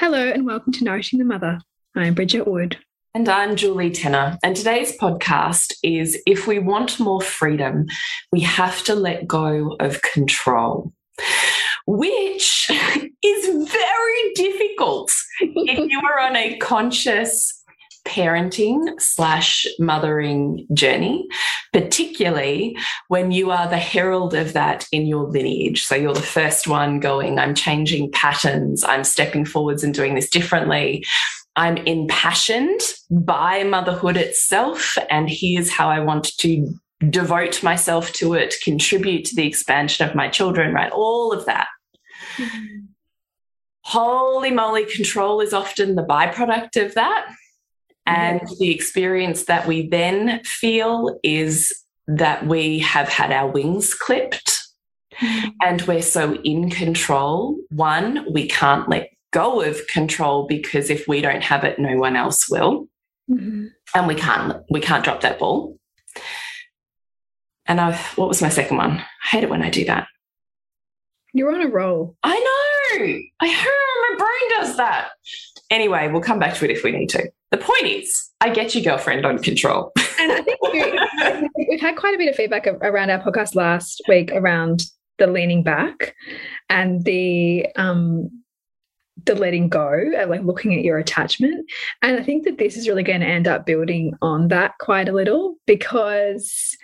Hello, and welcome to Nourishing the Mother. I'm Bridget Wood. And I'm Julie Tenner. And today's podcast is If we want more freedom, we have to let go of control, which is very difficult if you are on a conscious parenting slash mothering journey, particularly when you are the herald of that in your lineage. So you're the first one going, I'm changing patterns, I'm stepping forwards and doing this differently. I'm impassioned by motherhood itself, and here's how I want to devote myself to it, contribute to the expansion of my children, right? All of that. Mm -hmm. Holy moly, control is often the byproduct of that. And the experience that we then feel is that we have had our wings clipped mm-hmm. and we're so in control. One, we can't let go of control because if we don't have it, no one else will. Mm-hmm. And we can't we can't drop that ball. And I, what was my second one? I hate it when I do that. You're on a roll. I know. I heard my brain does that. Anyway, we'll come back to it if we need to. The point is, I get your girlfriend on control. and I think we've had quite a bit of feedback around our podcast last week around the leaning back and the um the letting go and like looking at your attachment and i think that this is really going to end up building on that quite a little because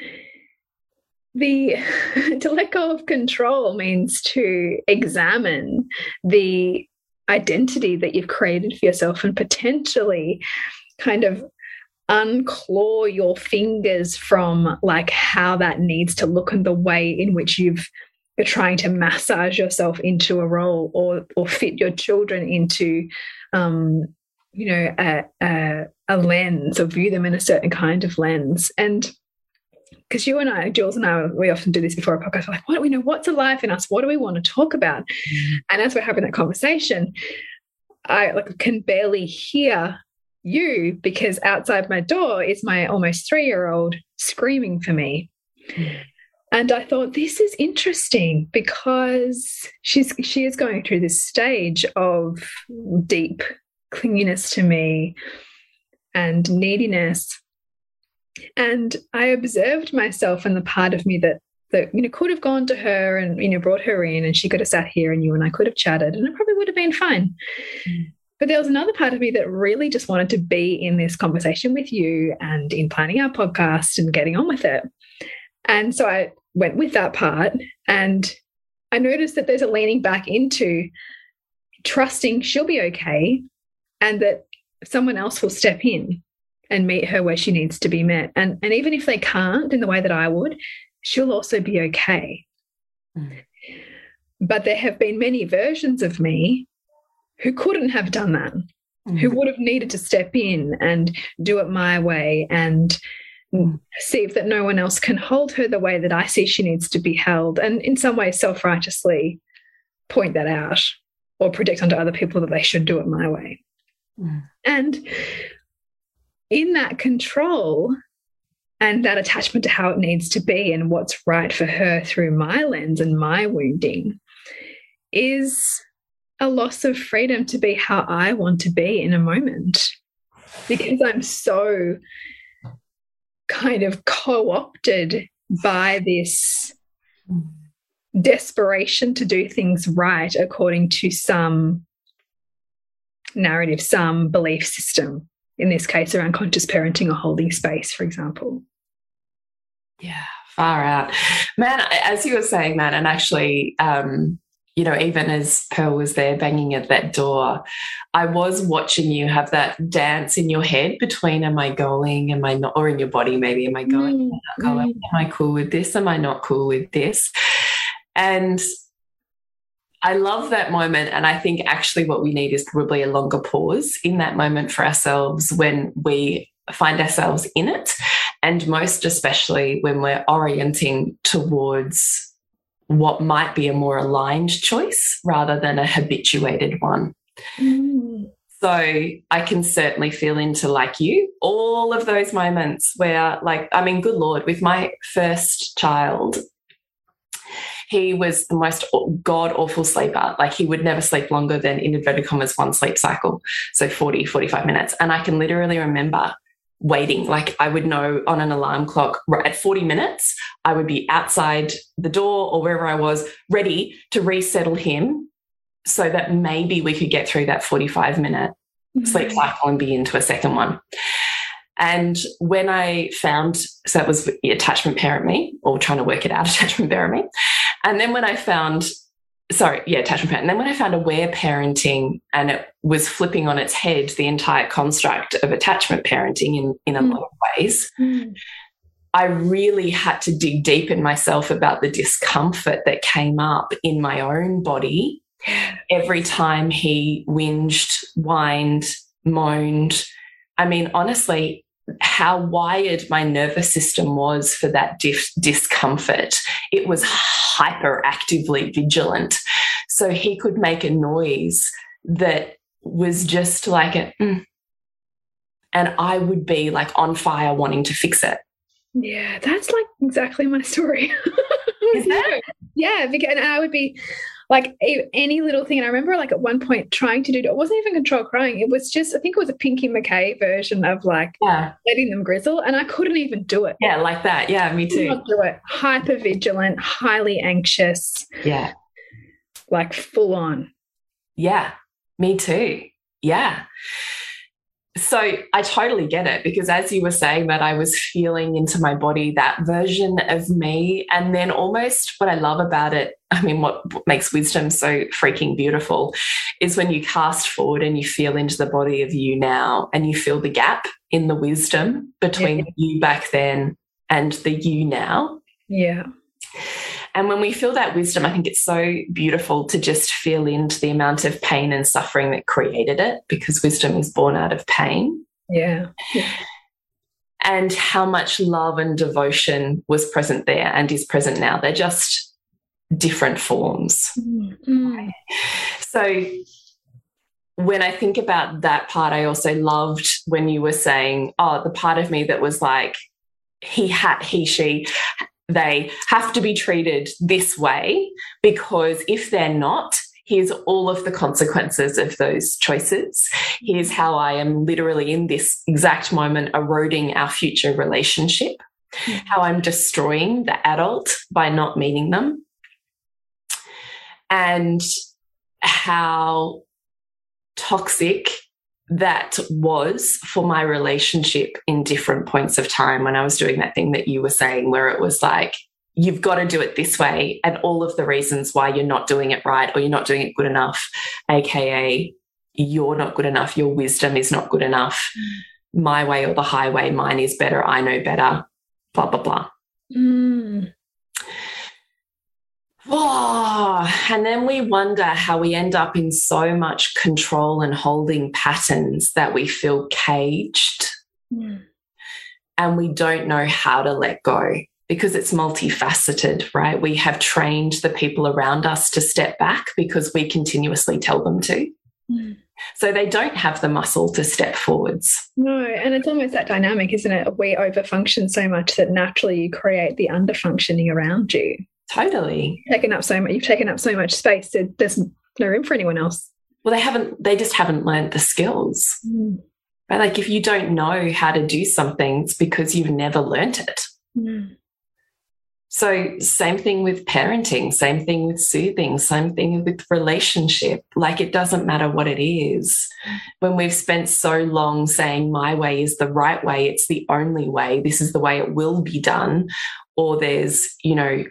the to let go of control means to examine the identity that you've created for yourself and potentially kind of unclaw your fingers from like how that needs to look and the way in which you've you're trying to massage yourself into a role or or fit your children into um you know a, a, a lens or view them in a certain kind of lens. And because you and I, Jules and I, we often do this before a podcast. We're like, what do we know? What's alive in us? What do we want to talk about? Mm. And as we're having that conversation, I like can barely hear you because outside my door is my almost three year old screaming for me. Mm. And I thought this is interesting because she's she is going through this stage of deep clinginess to me and neediness and I observed myself and the part of me that that you know could have gone to her and you know brought her in and she could have sat here and you and I could have chatted and it probably would have been fine. Mm. But there was another part of me that really just wanted to be in this conversation with you and in planning our podcast and getting on with it. And so I went with that part and I noticed that there's a leaning back into trusting she'll be okay and that someone else will step in and meet her where she needs to be met. And, and even if they can't in the way that I would, she'll also be okay. Mm. But there have been many versions of me who couldn't have done that, mm. who would have needed to step in and do it my way and mm. see that no one else can hold her the way that I see she needs to be held. And in some ways, self righteously point that out or predict onto other people that they should do it my way. Mm. And in that control, and that attachment to how it needs to be and what's right for her through my lens and my wounding is a loss of freedom to be how I want to be in a moment. Because I'm so kind of co opted by this desperation to do things right according to some narrative, some belief system, in this case around conscious parenting or holding space, for example. Yeah, far out. Man, as you were saying that, and actually, um, you know, even as Pearl was there banging at that door, I was watching you have that dance in your head between am I going, am I not, or in your body maybe, am I going, mm, am, I going? Mm. am I cool with this, am I not cool with this? And I love that moment. And I think actually what we need is probably a longer pause in that moment for ourselves when we find ourselves in it. And most especially when we're orienting towards what might be a more aligned choice rather than a habituated one. Mm. So I can certainly feel into like you all of those moments where, like, I mean, good Lord, with my first child, he was the most god awful sleeper. Like he would never sleep longer than in inverted commas one sleep cycle. So 40, 45 minutes. And I can literally remember waiting. Like I would know on an alarm clock right at 40 minutes, I would be outside the door or wherever I was ready to resettle him so that maybe we could get through that 45 minute mm-hmm. sleep cycle and be into a second one. And when I found, so that was attachment parent me, or trying to work it out, attachment parent me. And then when I found sorry, yeah, attachment parent. And then when I found aware parenting and it was flipping on its head the entire construct of attachment parenting in, in a mm. lot of ways, mm. I really had to dig deep in myself about the discomfort that came up in my own body every time he whinged, whined, moaned. I mean, honestly, how wired my nervous system was for that discomfort. It was hyperactively vigilant. So he could make a noise that was just like a, mm, and I would be like on fire wanting to fix it. Yeah, that's like exactly my story. Is that? Yeah, because and I would be like any little thing. And I remember like at one point trying to do it wasn't even control crying. It was just, I think it was a Pinky McKay version of like yeah. letting them grizzle. And I couldn't even do it. Yeah, like that. Yeah, me too. Not do it. Hyper vigilant, highly anxious. Yeah. Like full on. Yeah, me too. Yeah so I totally get it because as you were saying that I was feeling into my body that version of me. And then almost what I love about it I mean what makes wisdom so freaking beautiful is when you cast forward and you feel into the body of you now and you feel the gap in the wisdom between yeah. you back then and the you now. Yeah and when we feel that wisdom, I think it's so beautiful to just feel into the amount of pain and suffering that created it because wisdom is born out of pain. Yeah. And how much love and devotion was present there and is present now. They're just different forms. Mm. So when I think about that part, I also loved when you were saying, oh, the part of me that was like, he had, he, she they have to be treated this way because if they're not, here's all of the consequences of those choices. Here's how I am literally in this exact moment eroding our future relationship, how I'm destroying the adult by not meeting them, and how toxic that was for my relationship in different points of time when I was doing that thing that you were saying, where it was like, you've got to do it this way, and all of the reasons why you're not doing it right or you're not doing it good enough, AKA, you're not good enough, your wisdom is not good enough, my way or the highway, mine is better, I know better, blah, blah, blah. Mm. Oh, and then we wonder how we end up in so much control and holding patterns that we feel caged mm. and we don't know how to let go because it's multifaceted, right? We have trained the people around us to step back because we continuously tell them to. Mm. So they don't have the muscle to step forwards. No, and it's almost that dynamic, isn't it? We overfunction so much that naturally you create the underfunctioning around you. Totally. Taken up so much you've taken up so much space that there's no room for anyone else. Well, they haven't they just haven't learned the skills. Mm. Right? Like if you don't know how to do something, it's because you've never learnt it. Mm. So, same thing with parenting, same thing with soothing, same thing with relationship. Like, it doesn't matter what it is. When we've spent so long saying, my way is the right way, it's the only way, this is the way it will be done, or there's, you know,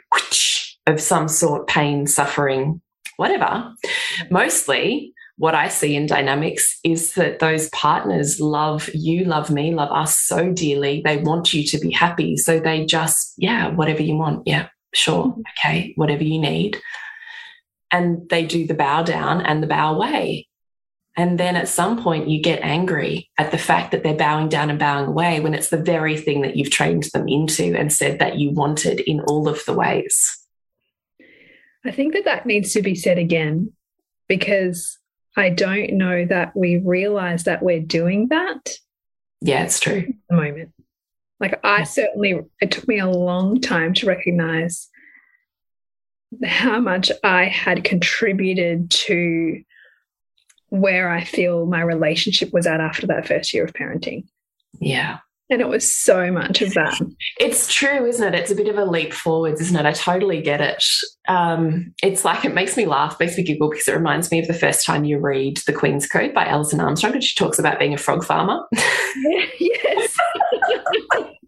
of some sort, pain, suffering, whatever. Mostly, what I see in dynamics is that those partners love you, love me, love us so dearly. They want you to be happy. So they just, yeah, whatever you want. Yeah, sure. Mm-hmm. Okay, whatever you need. And they do the bow down and the bow away. And then at some point, you get angry at the fact that they're bowing down and bowing away when it's the very thing that you've trained them into and said that you wanted in all of the ways. I think that that needs to be said again because I don't know that we realize that we're doing that. Yeah, it's true. At the moment. Like I certainly it took me a long time to recognize how much I had contributed to where I feel my relationship was at after that first year of parenting. Yeah. And it was so much of that. It's true, isn't it? It's a bit of a leap forwards, isn't it? I totally get it. Um, it's like it makes me laugh, makes me giggle because it reminds me of the first time you read The Queen's Code by Alison Armstrong, and she talks about being a frog farmer. yes.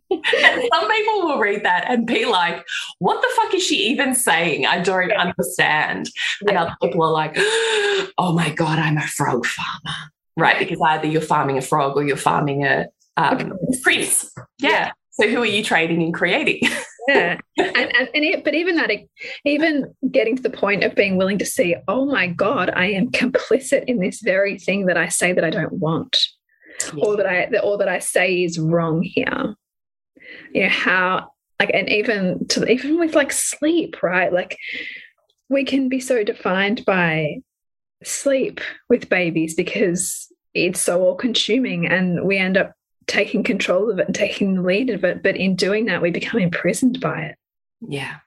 and some people will read that and be like, what the fuck is she even saying? I don't yeah. understand. Yeah. And other people are like, oh my God, I'm a frog farmer. Right. Because either you're farming a frog or you're farming a um, prince. Yeah. yeah. So who are you trading and creating? yeah, and, and, and it, but even that, even getting to the point of being willing to see, oh my god, I am complicit in this very thing that I say that I don't want, yeah. or that I or that I say is wrong here. You know how like, and even to even with like sleep, right? Like we can be so defined by sleep with babies because it's so all consuming and we end up taking control of it and taking the lead of it. But in doing that, we become imprisoned by it. Yeah.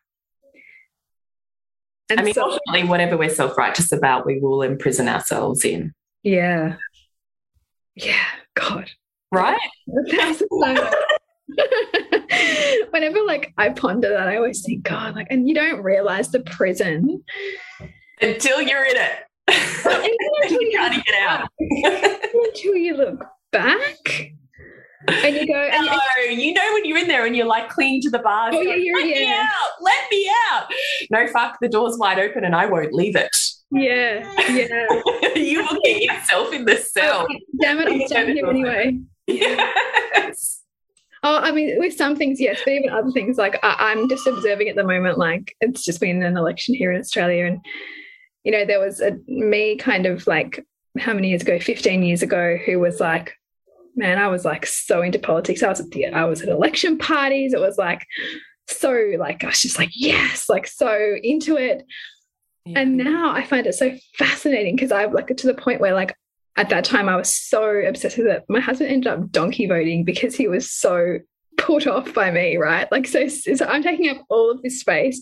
And I mean, so, ultimately, whatever we're self righteous about, we will imprison ourselves in. Yeah. Yeah. God. Right? Whenever like I ponder that, I always think, God, like, and you don't realize the prison until you're in it. until you trying to get out. until you look back and you go, no, and, you know when you're in there and you're like clinging to the bars. Oh, yeah, you're, let yeah. me out, let me out. No, fuck, the door's wide open and I won't leave it. Yeah, yeah. you will get yourself in the oh, cell. Oh, damn it, I'm staying here anyway. Yes. Oh, I mean, with some things, yes, but even other things, like I, am just observing at the moment, like it's just been an election here in Australia. And, you know, there was a me kind of like how many years ago, 15 years ago, who was like, man, I was like so into politics. I was at the I was at election parties. It was like so like I was just like yes, like so into it. Yeah. And now I find it so fascinating because I've like to the point where like at that time I was so obsessed with it. My husband ended up donkey voting because he was so put off by me, right? Like so, so I'm taking up all of this space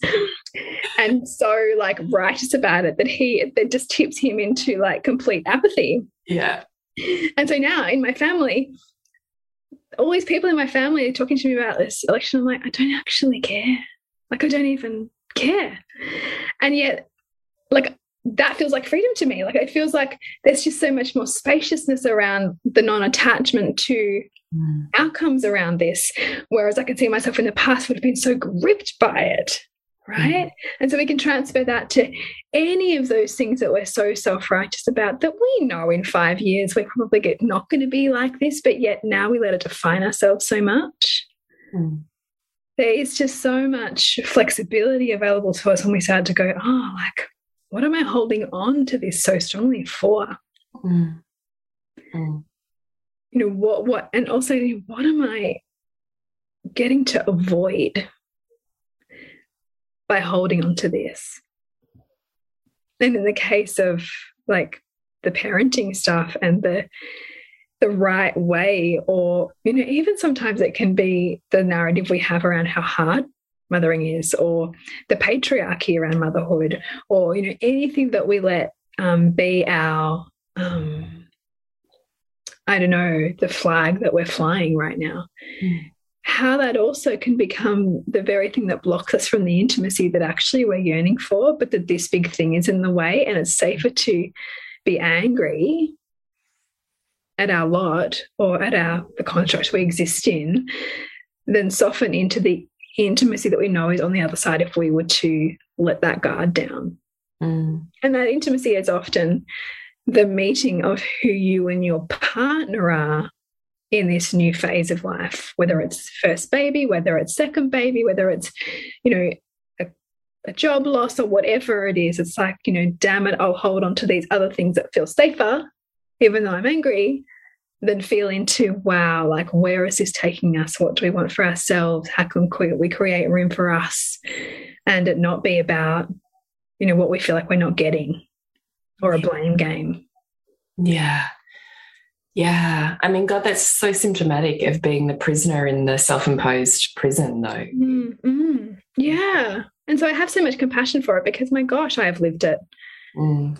and so like righteous about it that he that just tips him into like complete apathy. Yeah. And so now in my family, all these people in my family are talking to me about this election. I'm like, I don't actually care. Like, I don't even care. And yet, like, that feels like freedom to me. Like, it feels like there's just so much more spaciousness around the non attachment to mm. outcomes around this. Whereas I can see myself in the past would have been so gripped by it right? Mm. And so we can transfer that to any of those things that we're so self righteous about that we know in five years we're probably get, not going to be like this, but yet now we let it define ourselves so much. Mm. There is just so much flexibility available to us when we start to go, oh, like, what am I holding on to this so strongly for? Mm. mm. You know, what, what, and also, what am I getting to avoid? by holding on to this. And in the case of like the parenting stuff and the the right way or you know even sometimes it can be the narrative we have around how hard mothering is or the patriarchy around motherhood or you know anything that we let um, be our um, i don't know the flag that we're flying right now mm. how that also can become the very thing that blocks us from the intimacy that actually we're yearning for but that this big thing is in the way and it's safer to be angry at our lot or at our the construct we exist in than soften into the intimacy that we know is on the other side if we were to let that guard down. Mm. And that intimacy is often the meeting of who you and your partner are in this new phase of life, whether it's first baby, whether it's second baby, whether it's, you know, a, a job loss or whatever it is. It's like, you know, damn it, I'll hold on to these other things that feel safer, even though I'm angry, then feel into wow like where is this taking us? What do we want for ourselves? How can we create room for us and it not be about you know what we feel like we're not getting or a blame game? Yeah. Yeah. I mean god that's so symptomatic of being the prisoner in the self-imposed prison though. Mm -hmm. yeah. And so i have so much compassion for it because my gosh i have lived it. Mm.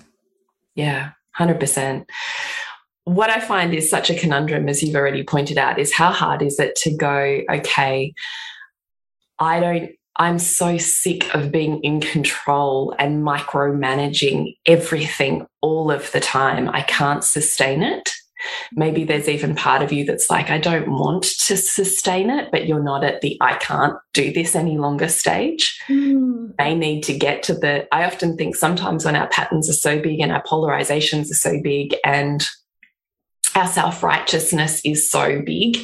yeah. 100% what I find is such a conundrum, as you've already pointed out, is how hard is it to go, okay, I don't, I'm so sick of being in control and micromanaging everything all of the time. I can't sustain it. Maybe there's even part of you that's like, I don't want to sustain it, but you're not at the I can't do this any longer stage. Mm. They need to get to the. I often think sometimes when our patterns are so big and our polarizations are so big and our self righteousness is so big.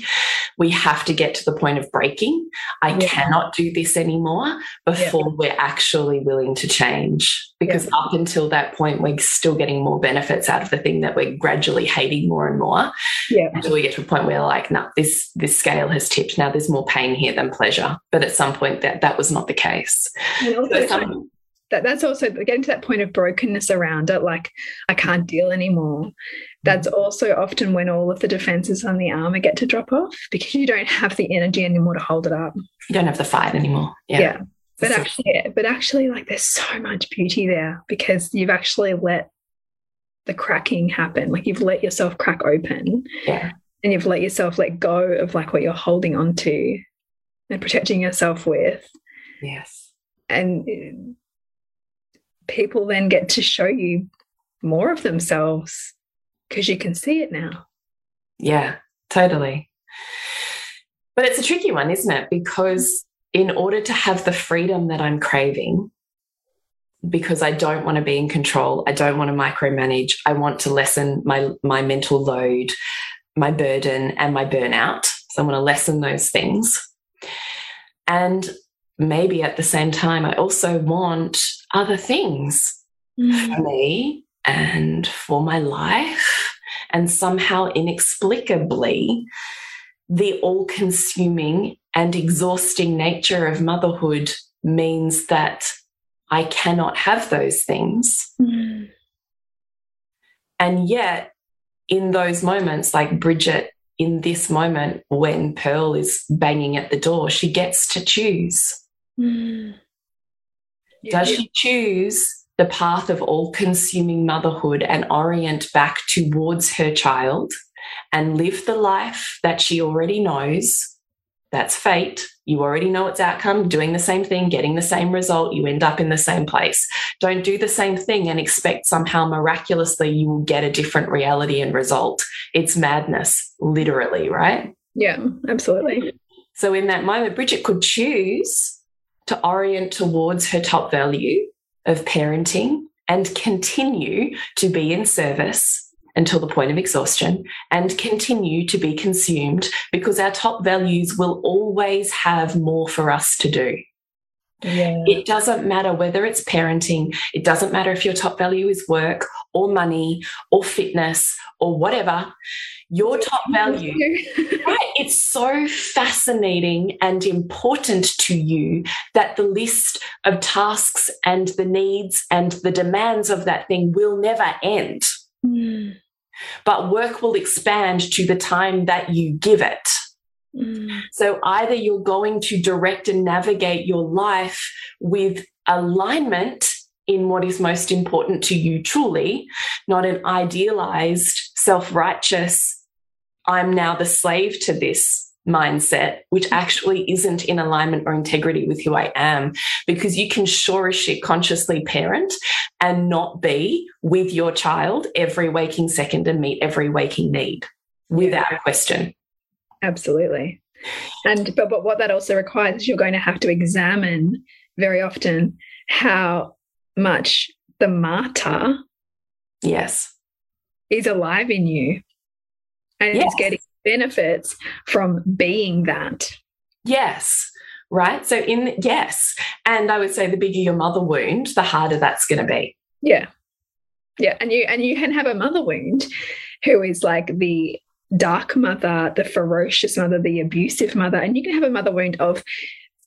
We have to get to the point of breaking. I yeah. cannot do this anymore before yeah. we're actually willing to change. Because yeah. up until that point, we're still getting more benefits out of the thing that we're gradually hating more and more. Yeah. Until we get to a point where, like, no, this this scale has tipped. Now there's more pain here than pleasure. But at some point, that that was not the case. So some, that that's also getting to that point of brokenness around it like i can't deal anymore. That's mm. also often when all of the defenses on the armor get to drop off because you don't have the energy anymore to hold it up. You don't have the fight anymore. Yeah, yeah. but actually but actually like there's so much beauty there because you've actually let the cracking happen. Like you've let yourself crack open yeah. and you've let yourself let go of like what you're holding on to and protecting yourself with. Yes. And people then get to show you more of themselves because you can see it now. Yeah, totally. But it's a tricky one, isn't it? Because in order to have the freedom that I'm craving, because I don't want to be in control, I don't want to micromanage, I want to lessen my my mental load, my burden and my burnout. So I want to lessen those things. And maybe at the same time I also want other things mm. for me and for my life. And somehow, inexplicably, the all consuming and exhausting nature of motherhood means that I cannot have those things. Mm. And yet, in those moments, like Bridget, in this moment when Pearl is banging at the door, she gets to choose. Mm. Does she choose the path of all consuming motherhood and orient back towards her child and live the life that she already knows? That's fate. You already know its outcome, doing the same thing, getting the same result, you end up in the same place. Don't do the same thing and expect somehow miraculously you will get a different reality and result. It's madness, literally, right? Yeah, absolutely. So, in that moment, Bridget could choose to orient towards her top value of parenting and continue to be in service until the point of exhaustion and continue to be consumed because our top values will always have more for us to do. Yeah. It doesn't matter whether it's parenting, it doesn't matter if your top value is work or money or fitness or whatever your top value. right. It's so fascinating and important to you that the list of tasks and the needs and the demands of that thing will never end. Mm. But work will expand to the time that you give it. Mm. So either you're going to direct and navigate your life with alignment in what is most important to you truly, not an idealized, self righteous, I'm now the slave to this mindset, which mm-hmm. actually isn't in alignment or integrity with who I am. Because you can sure as shit consciously parent and not be with your child every waking second and meet every waking need without Yeah. question. Absolutely. And but, but what that also requires is you're going to have to examine very often how much the martyr Yes. is alive in you and Yes. is getting benefits from being that. Yes. Right. So, in yes. And I would say the bigger your mother wound, the harder that's going to be. Yeah. Yeah. And you and you can have a mother wound who is like the dark mother, the ferocious mother, the abusive mother, and you can have a mother wound of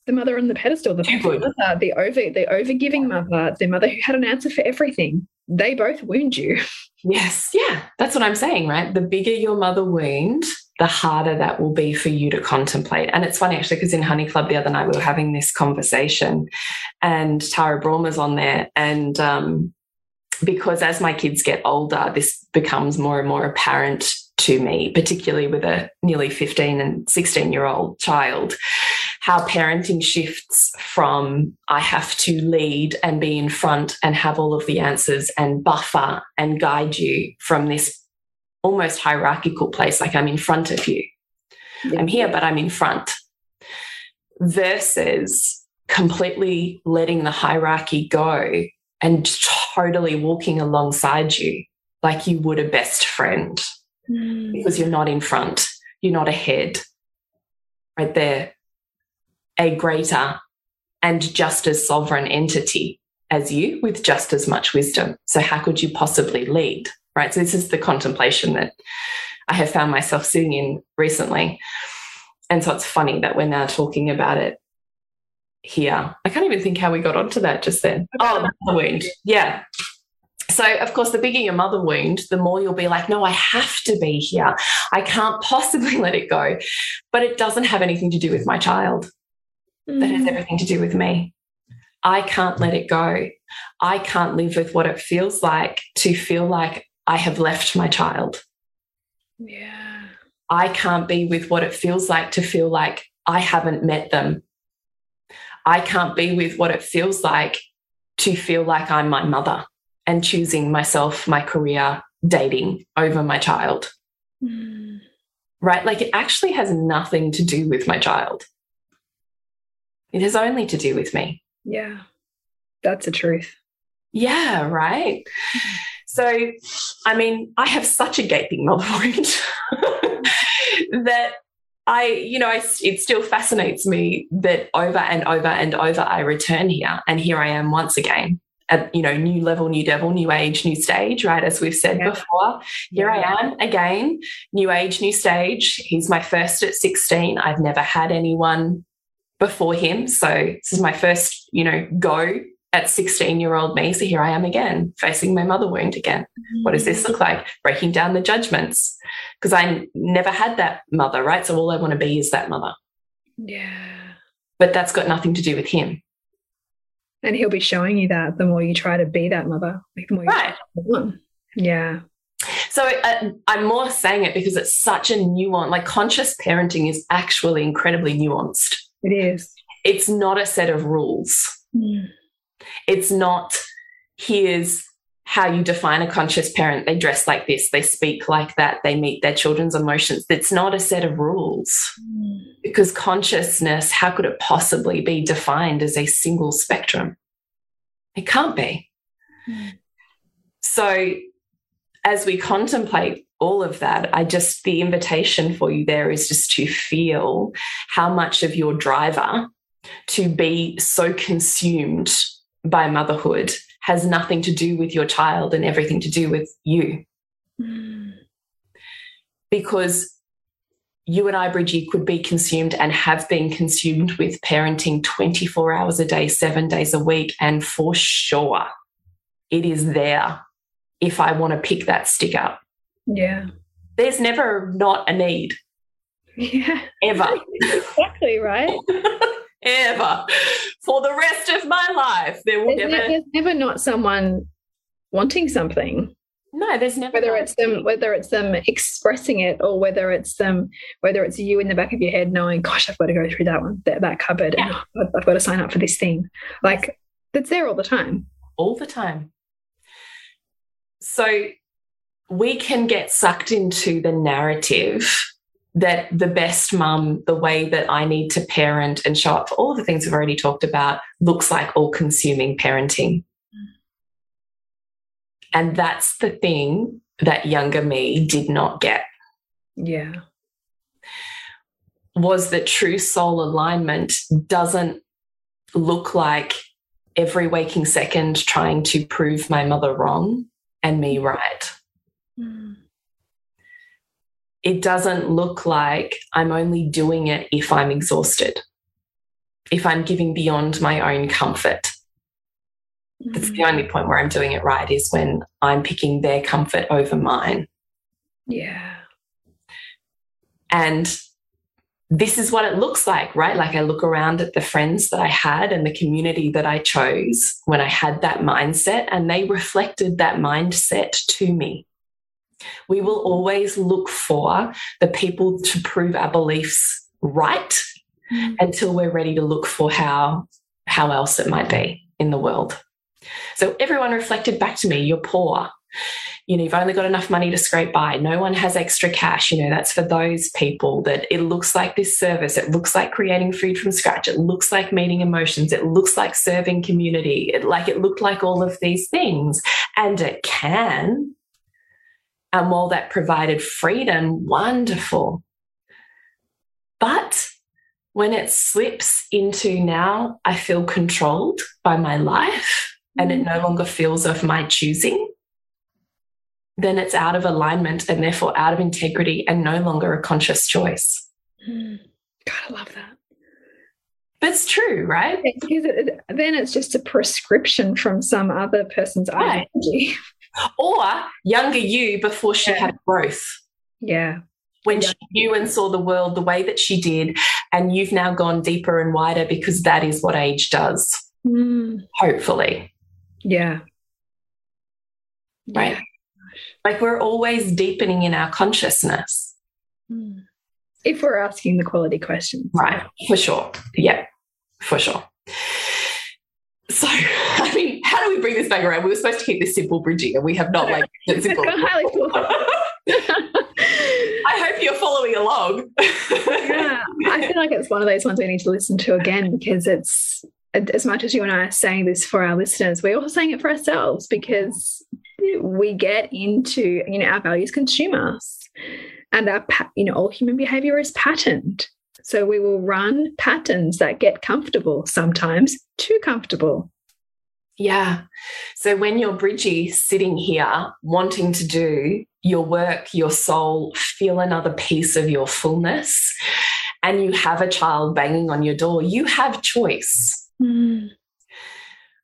the mother on the pedestal, the mother, the over the overgiving mother, the mother who had an answer for everything. They both wound you. Yes. Yeah. That's what I'm saying, right? The bigger your mother wound, the harder that will be for you to contemplate. And it's funny actually, because in Honey Club the other night, we were having this conversation and Tara Braun was on there. And um, because as my kids get older, this becomes more and more apparent to me, particularly with a nearly 15 and 16 year old child, how parenting shifts from I have to lead and be in front and have all of the answers and buffer and guide you from this almost hierarchical place, like I'm in front of you. I'm here, but I'm in front, versus completely letting the hierarchy go and totally walking alongside you like you would a best friend Mm. because you're not in front, you're not ahead. Right there, a greater and just as sovereign entity as you with just as much wisdom. So, how could you possibly lead? Right. So, this is the contemplation that I have found myself sitting in recently. And so, it's funny that we're now talking about it here. I can't even think how we got onto that just then. Oh, oh the wound. Yeah. So, of course, the bigger your mother wound, the more you'll be like, no, I have to be here. I can't possibly let it go. But it doesn't have anything to do with my child. That has Mm. everything to do with me. I can't let it go. I can't live with what it feels like to feel like I have left my child. Yeah. I can't be with what it feels like to feel like I haven't met them. I can't be with what it feels like to feel like I'm my mother and choosing myself, my career, dating over my child, Mm. right? Like it actually has nothing to do with my child. It has only to do with me. Yeah. That's the truth. Yeah, right. So, I mean, I have such a gaping mother wound that I, you know, I, it still fascinates me that over and over and over I return here, and here I am once again at, you know, new level, new devil, new age, new stage, right? As we've said Yeah. before, here I am again, new age, new stage. He's my first at 16. I've never had anyone before him. So this is my first, you know, go at 16 year old me. So here I am again, facing my mother wound again. What does this look like? Breaking down the judgments. Because I never had that mother, right? So all I want to be is that mother. Yeah. But that's got nothing to do with him. And he'll be showing you that the more you try to be that mother, like the more you try Right. to be one. Yeah. So uh, I'm more saying it because it's such a nuance. Like conscious parenting is actually incredibly nuanced. It is. It's not a set of rules. Mm. It's not here's how you define a conscious parent. They dress like this, they speak like that, they meet their children's emotions. It's not a set of rules Mm. because consciousness, how could it possibly be defined as a single spectrum? It can't be. Mm. So, as we contemplate all of that, I just, the invitation for you there is just to feel how much of your driver to be so consumed by motherhood has nothing to do with your child and everything to do with you. Mm. Because you and I, Bridgie, could be consumed and have been consumed with parenting 24 hours a day, seven days a week. And for sure, it is there if I want to pick that stick up. Yeah. There's never not a need. Yeah. Ever. exactly, right? Ever. For the rest of my life. There will there's, never ne there's never not someone wanting something. No, there's never whether it's them whether it's them expressing it or whether it's them whether it's you in the back of your head knowing, gosh, I've got to go through that one, that, that cupboard, Yeah. and I've, I've got to sign up for this thing. Like it's there all the time. all the time. So we can get sucked into the narrative that the best mum, the way that I need to parent and show up for all the things we've already talked about, looks like all consuming parenting. And that's the thing that younger me did not get Yeah. was that true soul alignment doesn't look like every waking second trying to prove my mother wrong and me mm. right. Hmm. It doesn't look like I'm only doing it if I'm exhausted, if I'm giving beyond my own comfort. That's the only point where I'm doing it right is when I'm picking their comfort over mine. Yeah. And this is what it looks like, right? Like I look around at the friends that I had and the community that I chose when I had that mindset, and they reflected that mindset to me. We will always look for the people to prove our beliefs right Mm. until we're ready to look for how how else it might be in the world. So everyone reflected back to me, you're poor. You know, you've only got enough money to scrape by. No one has extra cash. You know, that's for those people that it looks like this service. It looks like creating food from scratch. It looks like meeting emotions. It looks like serving community. It like it looked like all of these things. And it can. And while that provided freedom, wonderful. But when it slips into now, I feel controlled by my life and it no longer feels of my choosing, then it's out of alignment and therefore out of integrity and no longer a conscious choice. Mm. God, I love that. But it's true, right? Because it, it- then it's just a prescription from some other person's Right. ideology. Or younger you before she Yeah. had growth. Yeah. When Yeah. she knew and saw the world the way that she did, and you've now gone deeper and wider because that is what age does, Mm. hopefully. Yeah. Right. Like we're always deepening in our consciousness. Mm. If we're asking the quality questions. Right, for sure. Yeah, for sure. So, how do we bring this back around? We were supposed to keep this simple, Bridgie, and we have not like it simple. highly I hope you're following along. yeah, I feel like it's one of those ones we need to listen to again because it's as much as you and I are saying this for our listeners, we're also saying it for ourselves because we get into you know our values consume us, and our you know all human behavior is patterned. So we will run patterns that get comfortable sometimes too comfortable. Yeah. So when you're Bridgie sitting here wanting to do your work, your soul, feel another piece of your fullness, and you have a child banging on your door, you have choice.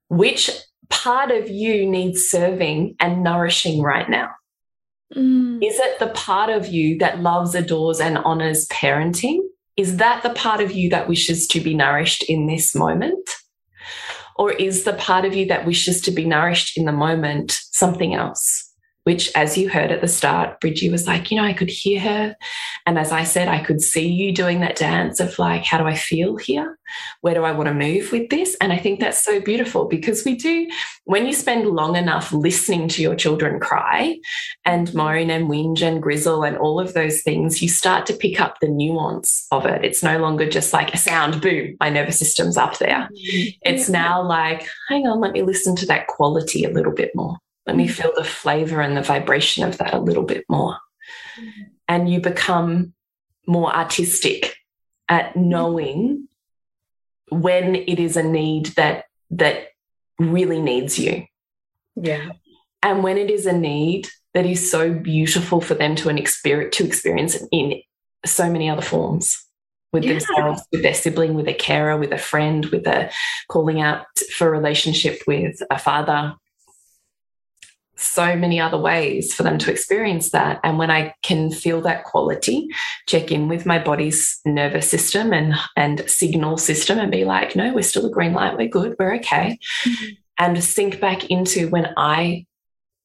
Which part of you needs serving and nourishing right now? Mm. Is it the part of you that loves, adores, and honors parenting? Is that the part of you that wishes to be nourished in this moment? Or is the part of you that wishes to be nourished in the moment something else? Which, as you heard at the start, Bridgie was like, you know, I could hear her. And as I said, I could see you doing that dance of like, how do I feel here? Where do I want to move with this? And I think that's so beautiful because we do, when you spend long enough listening to your children cry and moan and whinge and grizzle and all of those things, you start to pick up the nuance of it. It's no longer just like a sound, boom, my nervous system's up there. Mm-hmm. It's now like, hang on, let me listen to that quality a little bit more. Let me feel the flavor and the vibration of that a little bit more. Mm-hmm. And you become more artistic at knowing when it is a need that that really needs you Yeah. and when it is a need that is so beautiful for them to an experience to experience in so many other forms with Yeah. themselves with their sibling with a carer with a friend with a calling out for a relationship with a father so many other ways for them to experience that. And when I can feel that quality, check in with my body's nervous system and, and signal system and be like, no, we're still a green light, we're good, we're okay. Mm -hmm. And sink back into when I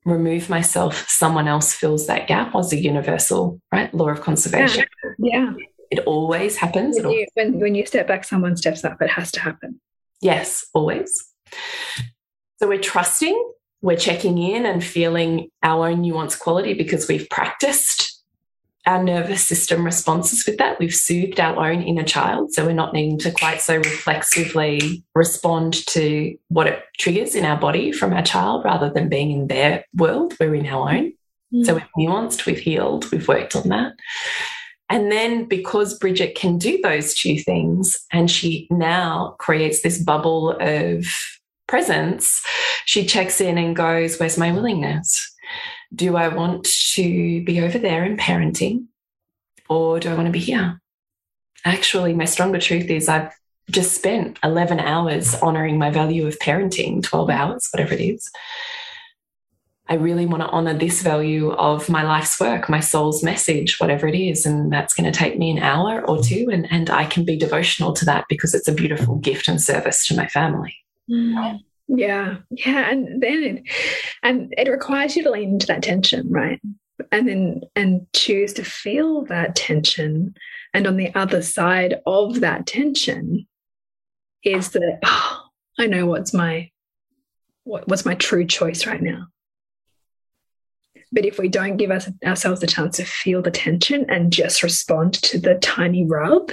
remove myself, someone else fills that gap was a universal, right? Law of conservation. Yeah. yeah. It always happens. When you, when, when you step back, someone steps up. It has to happen. Yes, always. So we're trusting we're checking in and feeling our own nuanced quality because we've practiced our nervous system responses with that. We've soothed our own inner child. So we're not needing to quite so reflexively respond to what it triggers in our body from our child rather than being in their world. We're in our own. Mm. So we've nuanced, we've healed, we've worked on that. And then because Bridget can do those two things and she now creates this bubble of presence, she checks in and goes, Where's my willingness? Do I want to be over there in parenting or do I want to be here? Actually, my stronger truth is I've just spent 11 hours honoring my value of parenting, 12 hours, whatever it is. I really want to honor this value of my life's work, my soul's message, whatever it is. And that's going to take me an hour or two. And, and I can be devotional to that because it's a beautiful gift and service to my family. Mm. Yeah, yeah, and then it, and it requires you to lean into that tension, right? And then and choose to feel that tension. And on the other side of that tension is that oh, I know what's my what, what's my true choice right now. But if we don't give us, ourselves the chance to feel the tension and just respond to the tiny rub,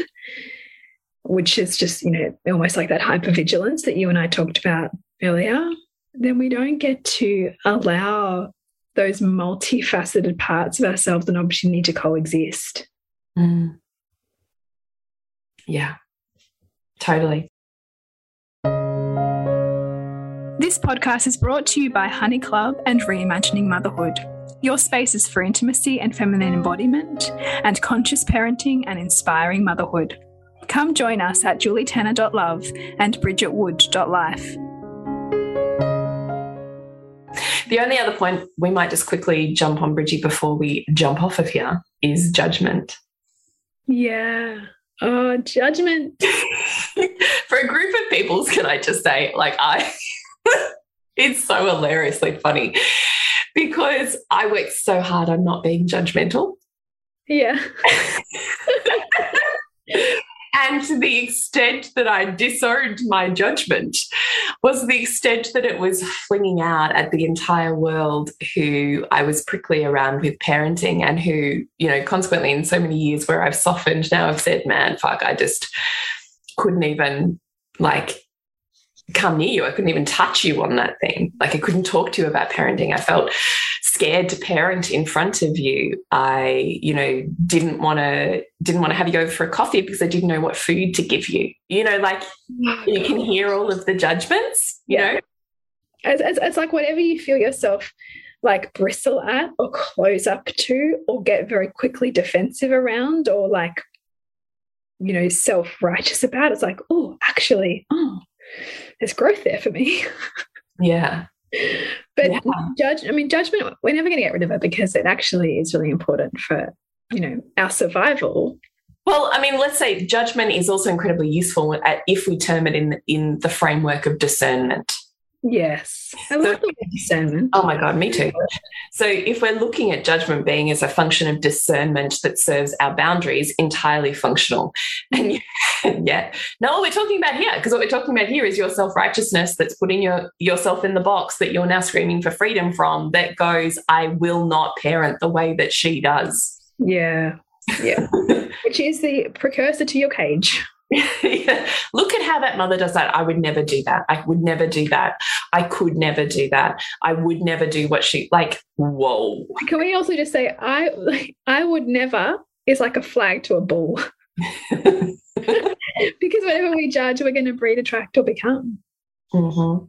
which is just, you know, almost like that hypervigilance that you and I talked about earlier, then we don't get to allow those multifaceted parts of ourselves and opportunity to coexist. Mm. Yeah, totally. This podcast is brought to you by Honey Club and Reimagining Motherhood. Your spaces for intimacy and feminine embodiment, and conscious parenting and inspiring motherhood. Come join us at julietenner.love and bridgetwood.life. The only other point we might just quickly jump on, Bridgie, before we jump off of here is judgment. Yeah. Oh, judgment. For a group of peoples, can I just say, like, I, it's so hilariously funny because I work so hard on not being judgmental. Yeah. And to the extent that I disowned my judgment was the extent that it was flinging out at the entire world who I was prickly around with parenting and who, you know, consequently in so many years where I've softened, now I've said, man, fuck, I just couldn't even like come near you. I couldn't even touch you on that thing. Like I couldn't talk to you about parenting. I felt scared to parent in front of you. I, you know, didn't want to didn't want to have you over for a coffee because I didn't know what food to give you. You know, like you can hear all of the judgments, you yeah. know. It's, it's, it's like whatever you feel yourself like bristle at or close up to or get very quickly defensive around or like you know self-righteous about it's like oh actually oh there's growth there for me yeah but yeah. judge, I mean, judgment, we're never going to get rid of it because it actually is really important for, you know, our survival. Well, I mean, let's say judgment is also incredibly useful if we term it in in the framework of discernment. Yes. I love the discernment. Oh my God, me too. So if we're looking at judgment being as a function of discernment that serves our boundaries, entirely functional. And yeah, know what we're talking about here, because what we're talking about here is your self-righteousness that's putting your yourself in the box that you're now screaming for freedom from that goes, I will not parent the way that she does. Yeah. Yeah. Which is the precursor to your cage. Yeah. Look at how that mother does that. I would never do that. I would never do that. I could never do that. I would never do what she like. Whoa. Can we also just say I I would never is like a flag to a bull. because whatever we judge, we're going to breed, attract, or become. Mm -hmm.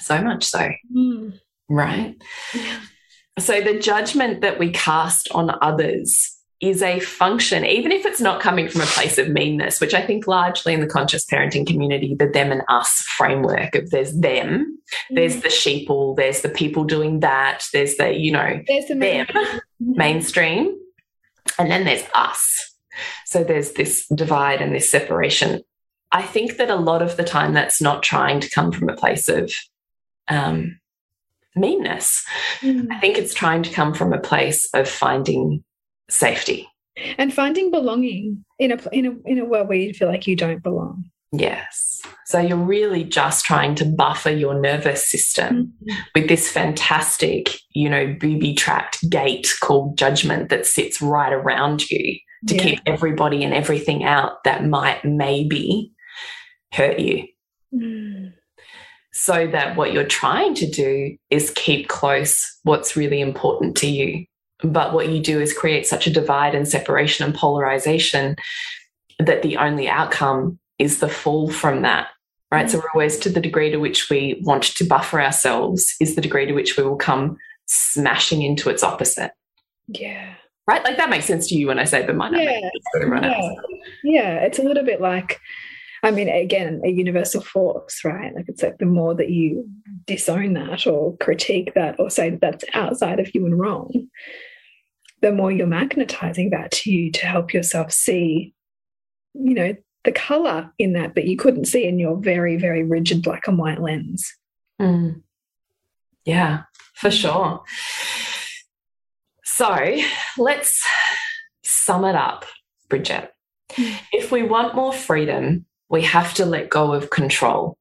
So much so. Mm. Right. Yeah. So the judgment that we cast on others is a function, even if it's not coming from a place of meanness, which I think largely in the conscious parenting community, the them and us framework of there's them, mm. there's the sheeple, there's the people doing that, there's the, you know, there's the them, mainstream, and then there's us. So there's this divide and this separation. I think that a lot of the time that's not trying to come from a place of um, meanness. Mm. I think it's trying to come from a place of finding safety and finding belonging in a in a in a world where you feel like you don't belong. Yes. So you're really just trying to buffer your nervous system mm -hmm. with this fantastic, you know, booby trapped gate called judgment that sits right around you to yeah. keep everybody and everything out that might maybe hurt you. Mm. So that what you're trying to do is keep close what's really important to you but what you do is create such a divide and separation and polarization that the only outcome is the fall from that. Right. Mm -hmm. So we're always to the degree to which we want to buffer ourselves is the degree to which we will come smashing into its opposite. Yeah. Right. Like that makes sense to you when I say the might yeah. yeah. yeah. It's a little bit like I mean, again, a universal force, right? Like it's like the more that you disown that or critique that or say that that's outside of you and wrong, the more you're magnetizing that to you to help yourself see, you know, the color in that that you couldn't see in your very, very rigid black and white lens. Mm. Yeah, for sure. So let's sum it up, Bridget. Mm. If we want more freedom, we have to let go of control.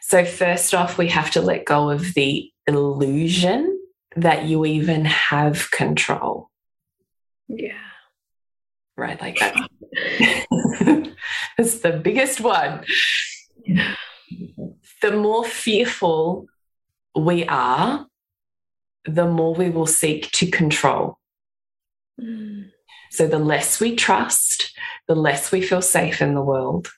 So, first off, we have to let go of the illusion that you even have control. Yeah. Right, like that. it's the biggest one. Yeah. The more fearful we are, the more we will seek to control. Mm. So, the less we trust, the less we feel safe in the world,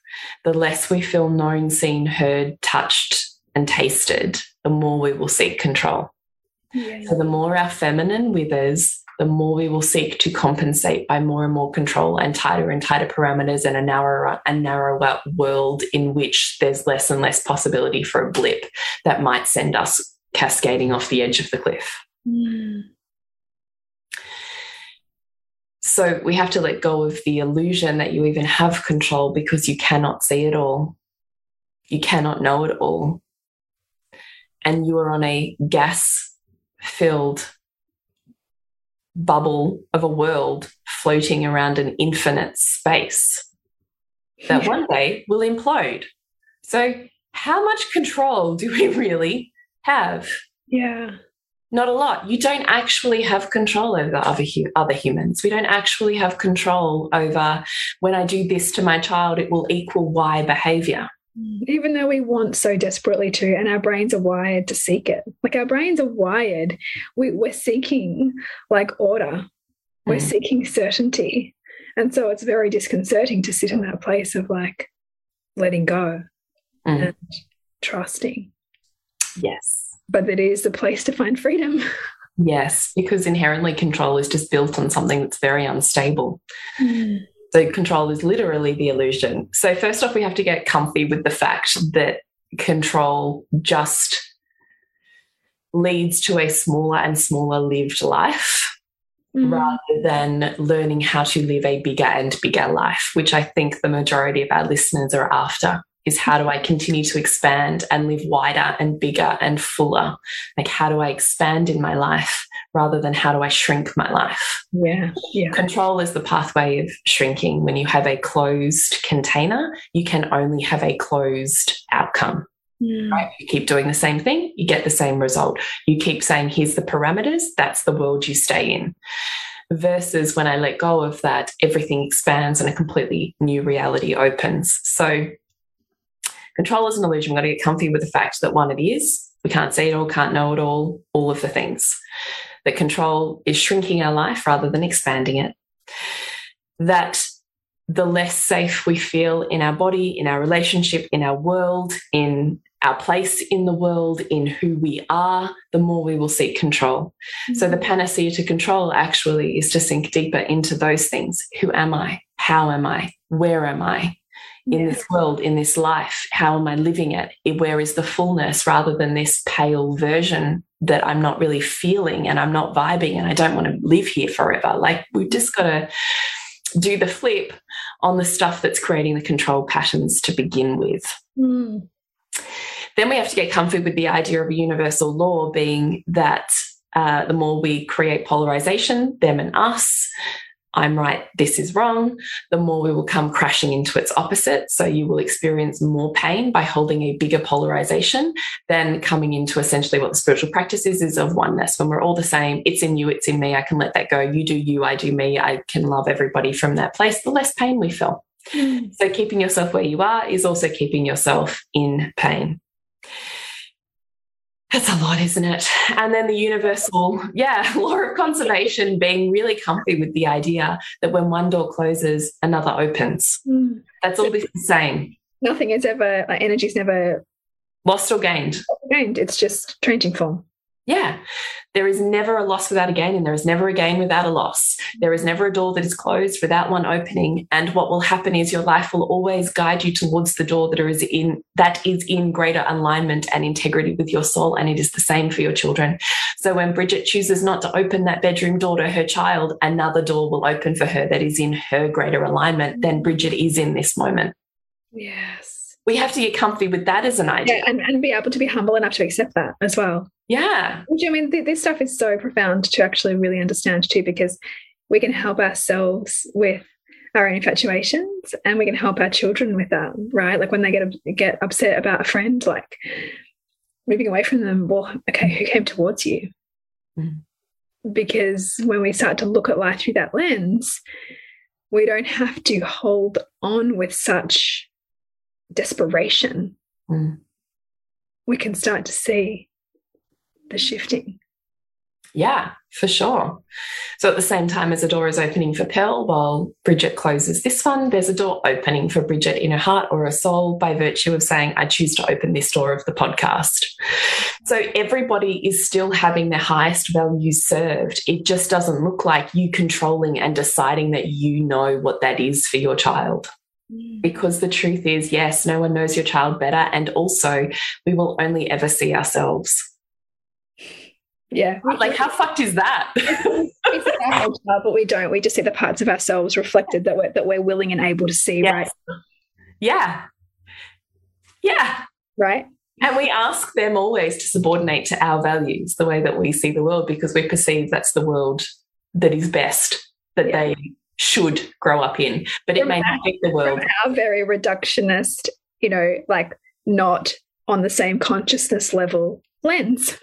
the less we feel known, seen, heard, touched, and tasted, the more we will seek control. Yeah. So the more our feminine withers, the more we will seek to compensate by more and more control and tighter and tighter parameters and a narrower and narrower world in which there's less and less possibility for a blip that might send us cascading off the edge of the cliff. Mm. So we have to let go of the illusion that you even have control because you cannot see it all. You cannot know it all. And you are on a gas filled bubble of a world floating around an infinite space that one day will implode. So, how much control do we really have? Yeah. Not a lot. You don't actually have control over other, other humans. We don't actually have control over when I do this to my child, it will equal Y behavior even though we want so desperately to and our brains are wired to seek it like our brains are wired we, we're seeking like order we're mm. seeking certainty and so it's very disconcerting to sit in that place of like letting go mm. and trusting yes but it is the place to find freedom yes because inherently control is just built on something that's very unstable mm. So control is literally the illusion. So first off, we have to get comfy with the fact that control just leads to a smaller and smaller lived life mm. rather than learning how to live a bigger and bigger life, which I think the majority of our listeners are after is how do I continue to expand and live wider and bigger and fuller? Like, how do I expand in my life rather than how do I shrink my life? Yeah. Yeah. Control is the pathway of shrinking. When you have a closed container, you can only have a closed outcome. Mm. Right? You keep doing the same thing, you get the same result. You keep saying, here's the parameters, that's the world you stay in. Versus when I let go of that, everything expands and a completely new reality opens. So Control is an illusion. We've got to get comfy with the fact that one, it is. We can't see it all, can't know it all, all of the things. That control is shrinking our life rather than expanding it. That the less safe we feel in our body, in our relationship, in our world, in our place in the world, in who we are, the more we will seek control. Mm -hmm. So the mm-hmm. panacea to control actually is to sink deeper into those things. Who am I? How am I? Where am I? In yeah. this world, in this life, how am I living it? Where is the fullness rather than this pale version that I'm not really feeling and I'm not vibing and I don't want to live here forever? Like, we've just got to do the flip on the stuff that's creating the control patterns to begin with. Mm. Then we have to get comfy with the idea of a universal law being that uh, the more we create polarization, them and us, I'm right, this is wrong, the more we will come crashing into its opposite. So you will experience more pain by holding a bigger polarization than coming into essentially what the spiritual practice is, is of oneness. When we're all the same, it's in you, it's in me, I can let that go. You do you, I do me, I can love everybody from that place, the less pain we feel. Mm. So keeping yourself where you are is also keeping yourself in pain. That's a lot, isn't it? And then the universal, yeah, law of conservation being really comfy with the idea that when one door closes, another opens. Mm. That's all the same. Nothing is ever, like, energy's never lost or gained. Gained. It's just changing form. Yeah. There is never a loss without a gain, and there is never a gain without a loss. There is never a door that is closed without one opening. And what will happen is your life will always guide you towards the door that is in that is in greater alignment and integrity with your soul. And it is the same for your children. So when Bridget chooses not to open that bedroom door to her child, another door will open for her that is in her greater alignment than Bridget is in this moment. Yes we have to get comfy with that as an idea. Yeah, and, and be able to be humble enough to accept that as well. Yeah. Which I mean, th this stuff is so profound to actually really understand too, because we can help ourselves with our own infatuations and we can help our children with that, right? Like when they get get upset about a friend, like moving away from them, well, okay, who came towards you? Mm. Because when we start to look at life through that lens, we don't have to hold on with such desperation, mm. we can start to see the shifting. Yeah, for sure. So at the same time as a door is opening for Pearl, while Bridget closes this one, there's a door opening for Bridget in her heart or her soul by virtue of saying, I choose to open this door of the podcast. So everybody is still having their highest values served. It just doesn't look like you controlling and deciding that you know what that is for your child. Mm. Because the truth is, yes, no one knows your child better. And also, we will only ever see ourselves. Yeah. Like, how fucked is that? it's our child, but we don't. We just see the parts of ourselves reflected that we're, that we're willing and able to see, yes. right? Yeah. Yeah. Right. And we ask them always to subordinate to our values, the way that we see the world, because we perceive that's the world that is best, that yeah. they should grow up in, but it may not be the world. Our very reductionist, you know, like not on the same consciousness level lens.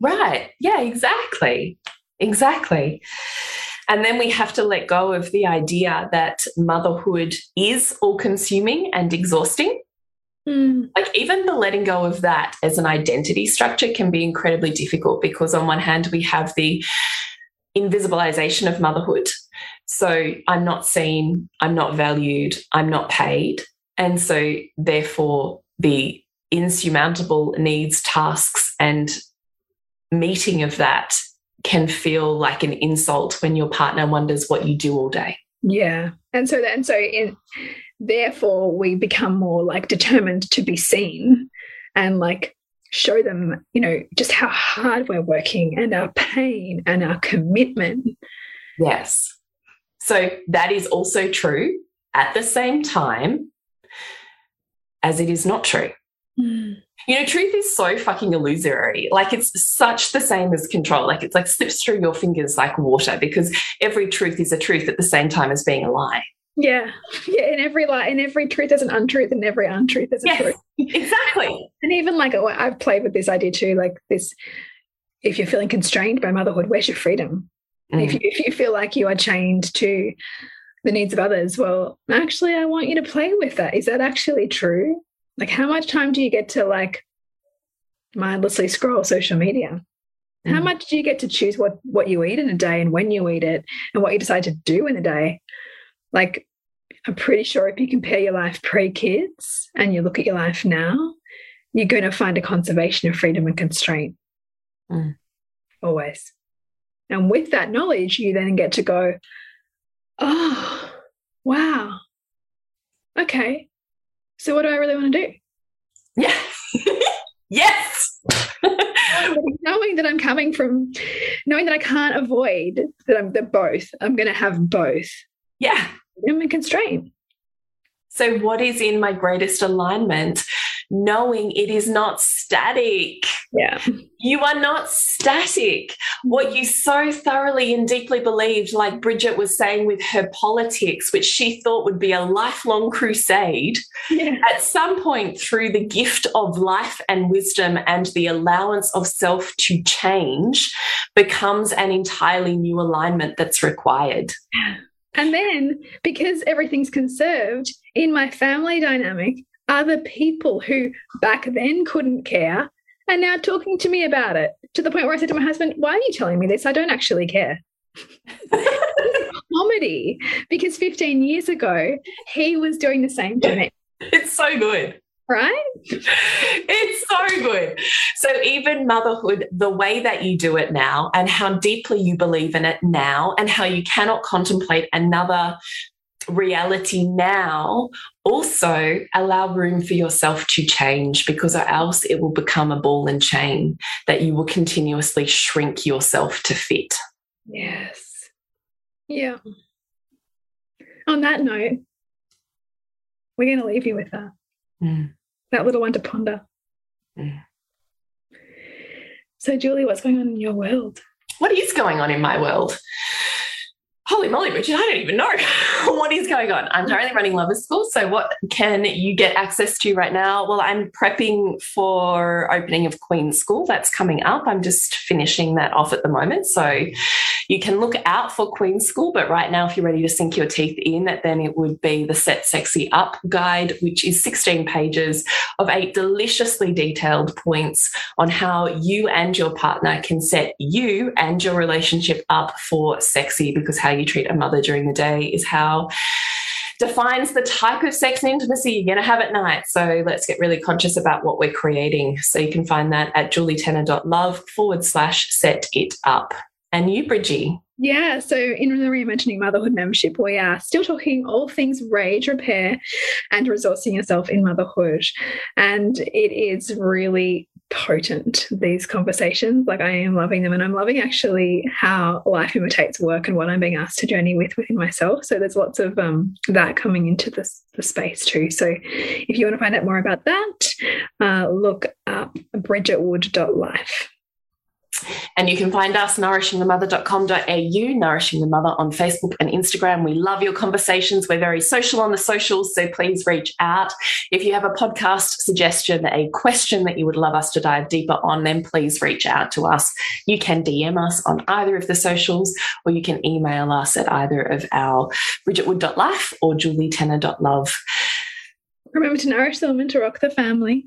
Right. Yeah, exactly. Exactly. And then we have to let go of the idea that motherhood is all consuming and exhausting. Mm. Like, even the letting go of that as an identity structure can be incredibly difficult because, on one hand, we have the invisibilization of motherhood so I'm not seen, I'm not valued, I'm not paid. And so, therefore, the insurmountable needs, tasks, and meeting of that can feel like an insult when your partner wonders what you do all day. Yeah. And so, and so, in, therefore, we become more like determined to be seen and like show them, you know, just how hard we're working and our pain and our commitment. Yes. So that is also true at the same time as it is not true. Mm. You know, truth is so fucking illusory. Like it's such the same as control. Like it's like slips through your fingers like water because every truth is a truth at the same time as being a lie. Yeah. Yeah. In every lie, in every truth, there's an untruth, and every untruth is a yes, truth. Exactly. And even like I've played with this idea too, like this if you're feeling constrained by motherhood, where's your freedom? Mm. If, you, if you feel like you are chained to the needs of others, well, actually, I want you to play with that. Is that actually true? Like, how much time do you get to like mindlessly scroll social media? Mm. How much do you get to choose what what you eat in a day and when you eat it and what you decide to do in a day? Like, I'm pretty sure if you compare your life pre kids and you look at your life now, you're going to find a conservation of freedom and constraint. Mm. Always. And with that knowledge, you then get to go, oh, wow. Okay. So what do I really want to do? Yeah. yes. knowing that I'm coming from, knowing that I can't avoid that I'm the both, I'm going to have both. Yeah. I'm a constraint. So, what is in my greatest alignment? Knowing it is not static. Yeah. You are not static. What you so thoroughly and deeply believed, like Bridget was saying with her politics, which she thought would be a lifelong crusade, yeah. at some point through the gift of life and wisdom and the allowance of self to change, becomes an entirely new alignment that's required. And then because everything's conserved in my family dynamic, other people who back then couldn't care are now talking to me about it to the point where I said to my husband, Why are you telling me this? I don't actually care. comedy because 15 years ago he was doing the same to me. It's so good right? it's so good. So, even motherhood, the way that you do it now, and how deeply you believe in it now, and how you cannot contemplate another reality now also allow room for yourself to change because or else it will become a ball and chain that you will continuously shrink yourself to fit yes yeah on that note we're going to leave you with that mm that little one to ponder. Mm. So, Julie, what's going on in your world? What is going on in my world? Holy moly, Richard, I don't even know what is going on. I'm currently running Lovers School. So, what can you get access to right now? Well, I'm prepping for opening of Queen's School. That's coming up. I'm just finishing that off at the moment. So, you can look out for Queen's School. But right now, if you're ready to sink your teeth in, then it would be the Set Sexy Up guide, which is 16 pages of eight deliciously detailed points on how you and your partner can set you and your relationship up for sexy because how you treat a mother during the day is how defines the type of sex and intimacy you're going to have at night. So let's get really conscious about what we're creating. So you can find that at julietenner.love forward slash set it up. And you, Bridgie. Yeah, so in the Reimagining Motherhood membership, we are still talking all things rage repair and resourcing yourself in motherhood. And it is really potent these conversations. Like i am loving them and i'm loving actually how life imitates work and what i'm being asked to journey with within myself. So there's lots of um, that coming into this the space too. So if you want to find out more about that uh, look up bridgetwood.life and you can find us nourishingthemother.com.au, Nourishing the Mother on Facebook and Instagram. We love your conversations. We're very social on the socials, so please reach out. If you have a podcast suggestion, a question that you would love us to dive deeper on, then please reach out to us. You can DM us on either of the socials, or you can email us at either of our bridgetwood.life or julietenner.love. Remember to nourish the woman to rock the family.